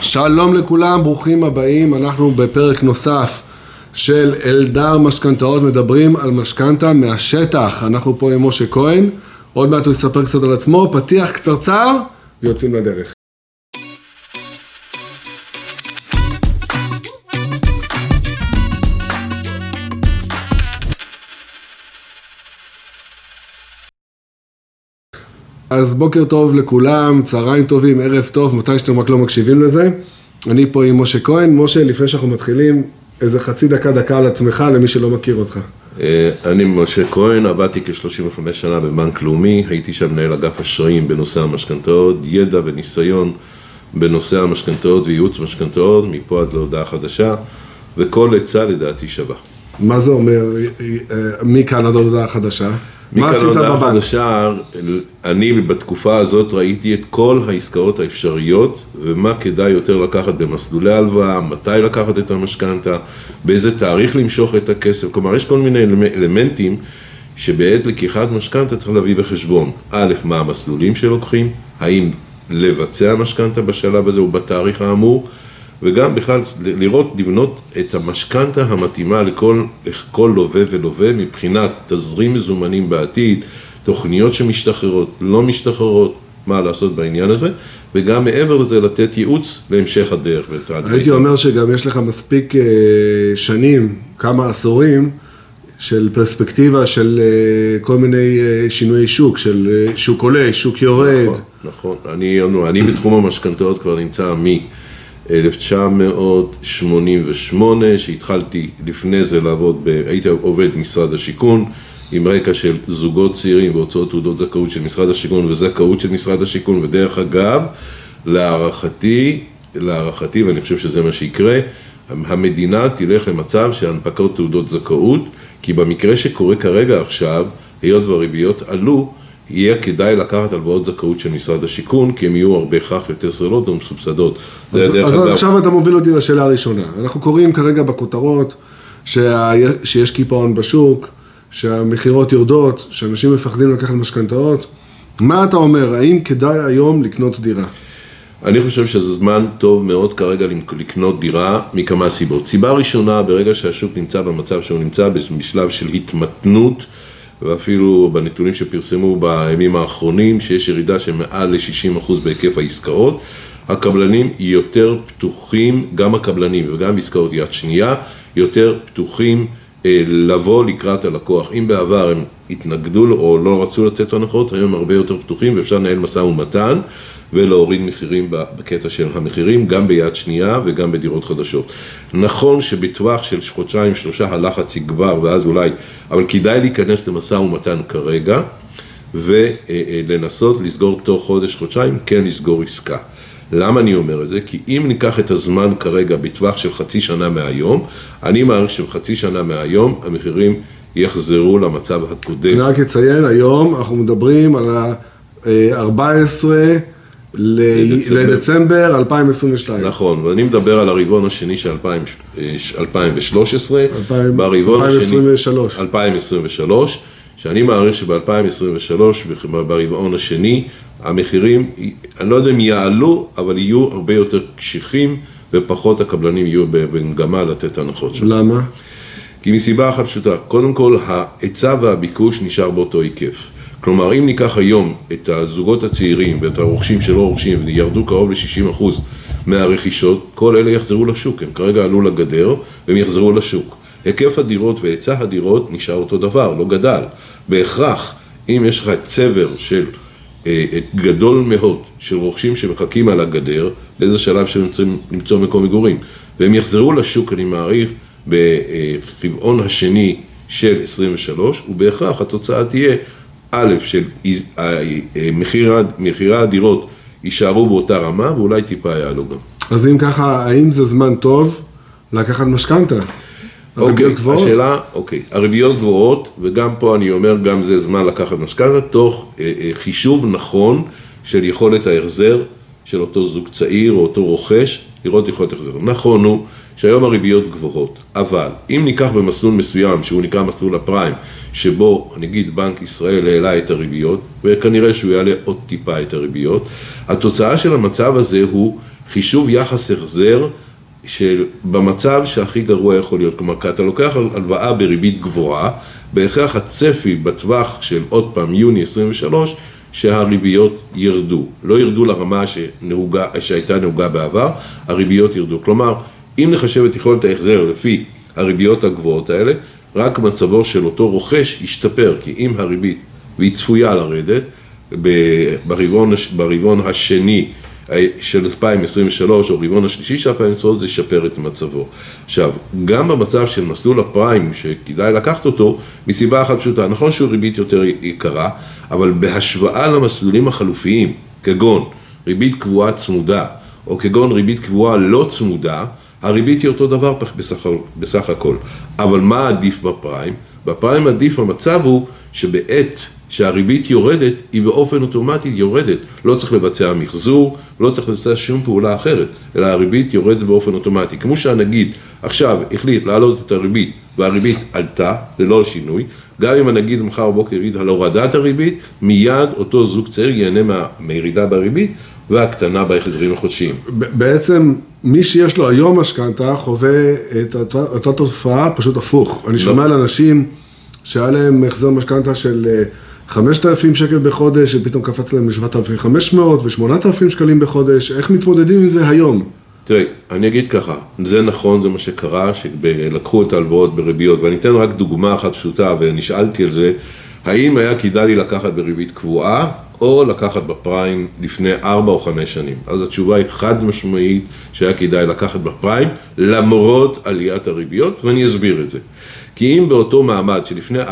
שלום לכולם, ברוכים הבאים, אנחנו בפרק נוסף של אלדר משכנתאות, מדברים על משכנתה מהשטח. אנחנו פה עם משה כהן, עוד מעט הוא יספר קצת על עצמו, פתיח קצרצר ויוצאים לדרך. אז בוקר טוב לכולם, צהריים טובים, ערב טוב, מתי שאתם רק לא מקשיבים לזה. אני פה עם משה כהן. משה, לפני שאנחנו מתחילים, איזה חצי דקה, דקה על עצמך, למי שלא מכיר אותך. אה, אני משה כהן, עבדתי כ-35 שנה בבנק לאומי, הייתי שם מנהל אגף אשראים בנושא המשכנתאות, ידע וניסיון בנושא המשכנתאות וייעוץ משכנתאות, מפה עד להודעה חדשה, וכל עצה לדעתי שווה. מה זה אומר, אה, מכאן עד להודעה חדשה? מה עשית מכאן בבנק? חדשה, אני בתקופה הזאת ראיתי את כל העסקאות האפשריות ומה כדאי יותר לקחת במסלולי הלוואה, מתי לקחת את המשכנתה, באיזה תאריך למשוך את הכסף, כלומר יש כל מיני אלמ- אלמנטים שבעת לקיחת משכנתה צריך להביא בחשבון, א', מה המסלולים שלוקחים, האם לבצע משכנתה בשלב הזה או בתאריך האמור, וגם בכלל לראות, לבנות את המשכנתה המתאימה לכל, לכל לווה ולווה מבחינת תזרים מזומנים בעתיד, תוכניות שמשתחררות, לא משתחררות, מה לעשות בעניין הזה, וגם מעבר לזה לתת ייעוץ להמשך הדרך. הייתי אומר שגם יש לך מספיק אה, שנים, כמה עשורים, של פרספקטיבה של אה, כל מיני אה, שינויי שוק, של שוק עולה, שוק יורד. נכון, נכון. אני, אני בתחום המשכנתאות כבר נמצא מ-1988, שהתחלתי לפני זה לעבוד, ב, הייתי עובד משרד השיכון, עם רקע של זוגות צעירים והוצאות תעודות זכאות של משרד השיכון וזכאות של משרד השיכון, ודרך אגב, להערכתי, להערכתי, ואני חושב שזה מה שיקרה, המדינה תלך למצב של הנפקות תעודות זכאות, כי במקרה שקורה כרגע עכשיו, היות והריביות עלו, יהיה כדאי לקחת הלוואות זכאות של משרד השיכון, כי הן יהיו בהכרח יותר זולות ומסובסדות. אז, אז אגב- עכשיו אתה מוביל אותי לשאלה הראשונה. אנחנו קוראים כרגע בכותרות שה, שיש קיפאון בשוק, שהמכירות יורדות, שאנשים מפחדים לקחת משכנתאות. מה אתה אומר, האם כדאי היום לקנות דירה? אני חושב שזה זמן טוב מאוד כרגע לקנות דירה מכמה סיבות. סיבה ראשונה, ברגע שהשוק נמצא במצב שהוא נמצא בשלב של התמתנות, ואפילו בנתונים שפרסמו בימים האחרונים, שיש ירידה של מעל ל-60% בהיקף העסקאות, הקבלנים יותר פתוחים, גם הקבלנים וגם עסקאות יד שנייה, יותר פתוחים אה, לבוא לקראת הלקוח. אם בעבר הם התנגדו או לא רצו לתת הנחות, היום הם הרבה יותר פתוחים ואפשר לנהל משא ומתן ולהוריד מחירים בקטע של המחירים, גם ביד שנייה וגם בדירות חדשות. נכון שבטווח של חודשיים שלושה הלחץ יגבר ואז אולי, אבל כדאי להיכנס למשא ומתן כרגע ולנסות לסגור תוך חודש חודשיים, כן לסגור עסקה. למה אני אומר את זה? כי אם ניקח את הזמן כרגע בטווח של חצי שנה מהיום, אני מעריך שבחצי שנה מהיום המחירים יחזרו למצב הקודם. אני רק אציין, היום אנחנו מדברים על ה-14 לדצמבר. לדצמבר 2022. נכון, ואני מדבר על הרבעון השני של 2000, אה, 2013, אלפיים- ברבעון השני, 2023. 2023, שאני מעריך שב-2023, ברבעון השני, המחירים, אני לא יודע אם יעלו, אבל יהיו הרבה יותר קשיחים, ופחות הקבלנים יהיו במגמה לתת הנחות שם. למה? כי מסיבה אחת פשוטה, קודם כל ההיצע והביקוש נשאר באותו היקף. כלומר, אם ניקח היום את הזוגות הצעירים ואת הרוכשים שלא רוכשים וירדו קרוב ל-60% מהרכישות, כל אלה יחזרו לשוק, הם כרגע עלו לגדר והם יחזרו לשוק. היקף הדירות והיצע הדירות נשאר אותו דבר, לא גדל. בהכרח, אם יש לך צבר של אה, גדול מאוד של רוכשים שמחכים על הגדר, באיזה שלב שהם צריכים למצוא מקום מגורים. והם יחזרו לשוק, אני מעריך, ברבעון השני של 23, ובהכרח התוצאה תהיה, א', של אה, אה, מחיר- מחירי הדירות יישארו באותה רמה, ואולי טיפה יעלו גם. אז אם ככה, האם זה זמן טוב לקחת משכנתה? אוקיי, גבוהות? השאלה, אוקיי, הריביות גבוהות, וגם פה אני אומר, גם זה זמן לקחת משכנתה, תוך אה, אה, חישוב נכון של יכולת ההחזר של אותו זוג צעיר או אותו רוכש, לראות יכולת החזר. נכון הוא שהיום הריביות גבוהות, אבל אם ניקח במסלול מסוים, שהוא נקרא מסלול הפריים, שבו נגיד בנק ישראל העלה את הריביות, וכנראה שהוא יעלה עוד טיפה את הריביות, התוצאה של המצב הזה הוא חישוב יחס החזר של במצב שהכי גרוע יכול להיות. כלומר, אתה לוקח הלוואה בריבית גבוהה, בהכרח הצפי בטווח של עוד פעם יוני 23, שהריביות ירדו. לא ירדו לרמה שנהוגה, שהייתה נהוגה בעבר, הריביות ירדו. כלומר, אם נחשב את יכולת ההחזר לפי הריביות הגבוהות האלה, רק מצבו של אותו רוכש ישתפר, כי אם הריבית, והיא צפויה לרדת, ברבעון, השני של 2023 או רבעון השלישי של 2023 זה ישפר את מצבו. עכשיו, גם במצב של מסלול הפריים שכדאי לקחת אותו, מסיבה אחת פשוטה, נכון שהוא ריבית יותר יקרה, אבל בהשוואה למסלולים החלופיים, כגון ריבית קבועה צמודה, או כגון ריבית קבועה לא צמודה, הריבית היא אותו דבר בסך, בסך הכל. אבל מה עדיף בפריים? בפריים עדיף המצב הוא שבעת שהריבית יורדת, היא באופן אוטומטי יורדת. לא צריך לבצע מחזור, לא צריך לבצע שום פעולה אחרת, אלא הריבית יורדת באופן אוטומטי. כמו שהנגיד עכשיו החליט להעלות את הריבית והריבית עלתה ללא שינוי, גם אם הנגיד מחר בבוקר יגיד על הורדת הריבית, מיד אותו זוג צעיר ייהנה מירידה בריבית והקטנה בהחזרים החודשיים. בעצם מי שיש לו היום משכנתה חווה את אותה, אותה תופעה פשוט הפוך. אני לא. שומע על אנשים שהיה להם החזר משכנתה של 5,000 אה, שקל בחודש, שפתאום קפץ להם ל-7,500 ו-8,000 שקלים בחודש, איך מתמודדים עם זה היום? תראי, אני אגיד ככה, זה נכון, זה מה שקרה, שלקחו את ההלוואות בריביות, ואני אתן רק דוגמה אחת פשוטה, ונשאלתי על זה, האם היה כדאי לי לקחת בריבית קבועה, או לקחת בפריים לפני 4 או 5 שנים. אז התשובה היא חד משמעית שהיה כדאי לקחת בפריים, למרות עליית הריביות, ואני אסביר את זה. כי אם באותו מעמד שלפני 4-5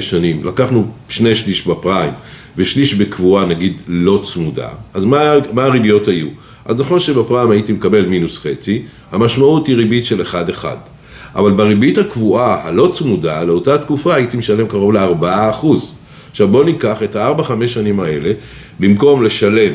שנים לקחנו שני שליש בפריים ושליש בקבועה נגיד לא צמודה, אז מה, מה הריביות היו? אז נכון שבפריים הייתי מקבל מינוס חצי, המשמעות היא ריבית של 1-1. אבל בריבית הקבועה הלא צמודה, לאותה תקופה הייתי משלם קרוב ל-4%. עכשיו בואו ניקח את ה-4-5 שנים האלה, במקום לשלם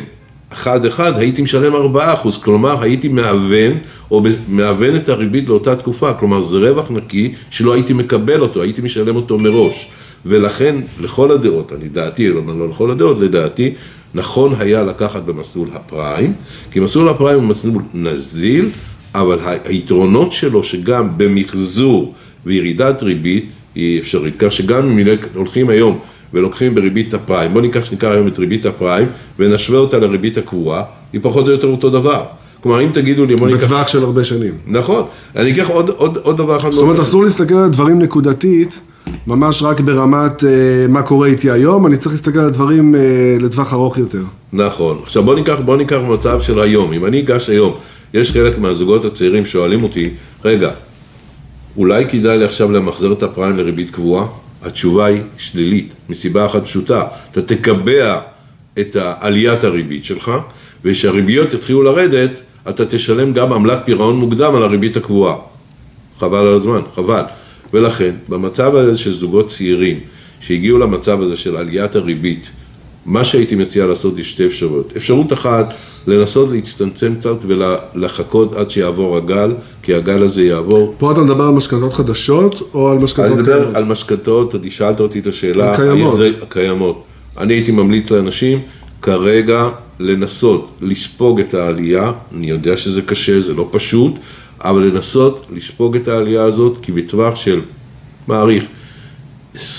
1-1 הייתי משלם 4%, כלומר הייתי מהוון או מהוון את הריבית לאותה תקופה, כלומר זה רווח נקי שלא הייתי מקבל אותו, הייתי משלם אותו מראש. ולכן לכל הדעות, אני דעתי, לא, לא לכל הדעות, לדעתי, נכון היה לקחת במסלול הפריים, כי מסלול הפריים הוא מסלול נזיל, אבל היתרונות שלו שגם במחזור וירידת ריבית היא אפשרית, כך שגם אם הולכים היום ולוקחים בריבית הפריים, בוא ניקח שנקרא היום את ריבית הפריים ונשווה אותה לריבית הקבועה, היא פחות או יותר אותו דבר. כלומר, אם תגידו לי, בוא ניקח... בטווח של הרבה שנים. נכון. אני אקח עוד, עוד, עוד דבר אחד. זאת אומרת, אסור להסתכל על דברים נקודתית, ממש רק ברמת uh, מה קורה איתי היום, אני צריך להסתכל על דברים uh, לטווח ארוך יותר. נכון. עכשיו בוא ניקח, בוא ניקח מצב של היום. אם אני אגש היום, יש חלק מהזוגות הצעירים שואלים אותי, רגע, אולי כדאי לי עכשיו למחזר את הפריים לריבית קבועה? התשובה היא שלילית, מסיבה אחת פשוטה. אתה תקבע את עליית הריבית שלך, וכשהריביות יתחילו לרדת, אתה תשלם גם עמלת פירעון מוקדם על הריבית הקבועה. חבל על הזמן, חבל. ולכן, במצב הזה של זוגות צעירים, שהגיעו למצב הזה של עליית הריבית, מה שהייתי מציע לעשות יש שתי אפשרויות. אפשרות אחת, לנסות להצטמצם קצת ולחכות עד שיעבור הגל, כי הגל הזה יעבור. פה אתה מדבר על משכנתות חדשות או על משכנתות קיימות? אני מדבר על משכנתות, אני שאלת אותי את השאלה. קיימות. זה, קיימות. אני הייתי ממליץ לאנשים כרגע לנסות לספוג את העלייה, אני יודע שזה קשה, זה לא פשוט, אבל לנסות לספוג את העלייה הזאת, כי בטווח של, מעריך,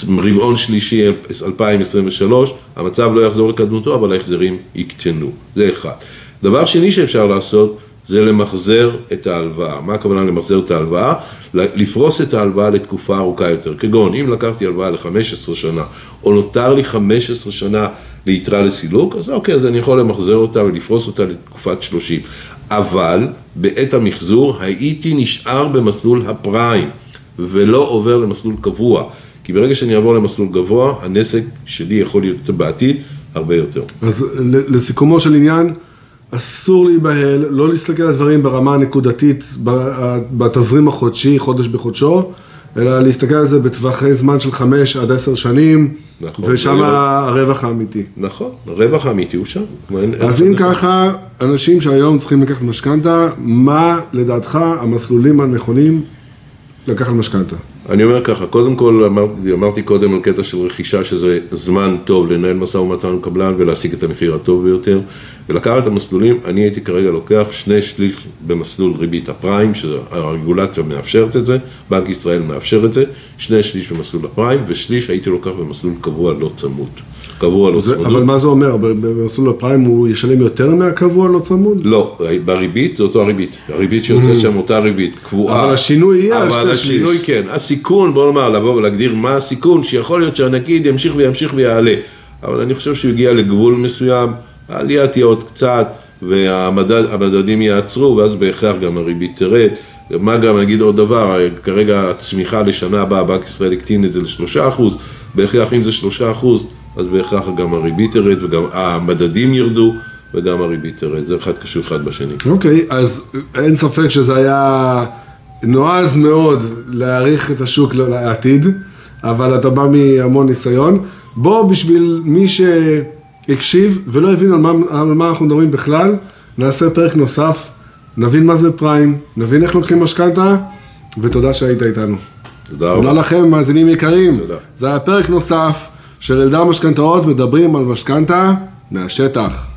רבעון שלישי 2023, המצב לא יחזור לקדמותו, אבל ההחזרים יקטנו. זה אחד. דבר שני שאפשר לעשות, זה למחזר את ההלוואה. מה הכוונה למחזר את ההלוואה? לפרוס את ההלוואה לתקופה ארוכה יותר. כגון, אם לקחתי הלוואה ל-15 שנה, או נותר לי 15 שנה ליתרה לסילוק, אז אוקיי, אז אני יכול למחזר אותה ולפרוס אותה לתקופת 30. אבל בעת המחזור הייתי נשאר במסלול הפריים, ולא עובר למסלול קבוע. כי ברגע שאני אעבור למסלול גבוה, הנזק שלי יכול להיות בעתיד הרבה יותר. אז לסיכומו של עניין, אסור להיבהל, לא להסתכל על דברים ברמה הנקודתית, בתזרים החודשי, חודש בחודשו, אלא להסתכל על זה בטווחי זמן של חמש עד עשר שנים, נכון, ושם הרווח האמיתי. נכון, הרווח האמיתי הוא שם. אז אם ככה, אנשים שהיום צריכים לקחת משכנתה, מה לדעתך המסלולים הנכונים לקחת משכנתה? אני אומר ככה, קודם כל אמרתי, אמרתי קודם על קטע של רכישה שזה זמן טוב לנהל משא ומתן עם קבלן ולהשיג את המחיר הטוב ביותר ולקחת את המסלולים, אני הייתי כרגע לוקח שני שליש במסלול ריבית הפריים, שהרגולציה מאפשרת את זה, בנק ישראל מאפשר את זה, שני שליש במסלול הפריים ושליש הייתי לוקח במסלול קבוע לא צמוד. קבוע לא זה, צמוד. אבל מה זה אומר? במסלול הפריים הוא ישלם יותר מהקבוע לא צמוד? לא, בריבית זה אותו הריבית, הריבית שיוצאת שם אותה ריבית, קבועה. אבל השינוי יהיה אבל השינוי. כן, הסיכון, בוא נאמר, לבוא ולהגדיר מה הסיכון, שיכול להיות שהנגיד ימשיך וימשיך ויעלה, אבל אני חושב שהוא הגיע לגבול מסוים, העלייה תהיה עוד קצת, והמדדים יעצרו, ואז בהכרח גם הריבית תרד. מה גם, נגיד עוד דבר, כרגע הצמיחה לשנה הבאה, בנק ישראל הקטין את זה לשלושה אחוז, בהכרח אם זה שלושה אחוז, אז בהכרח גם הריבית תרד, וגם המדדים ירדו, וגם הריבית תרד, זה אחד קשור אחד בשני. אוקיי, אז אין ספק שזה היה נועז מאוד להעריך את השוק לעתיד, אבל אתה בא מהמון ניסיון. בוא, בשביל מי שהקשיב ולא הבין על מה, על מה אנחנו מדברים בכלל, נעשה פרק נוסף, נבין מה זה פריים, נבין איך לוקחים משכנתה, ותודה שהיית איתנו. תודה תודה רבה. לכם, מאזינים יקרים. תודה. זה היה פרק נוסף של אלדר משכנתאות, מדברים על משכנתה מהשטח.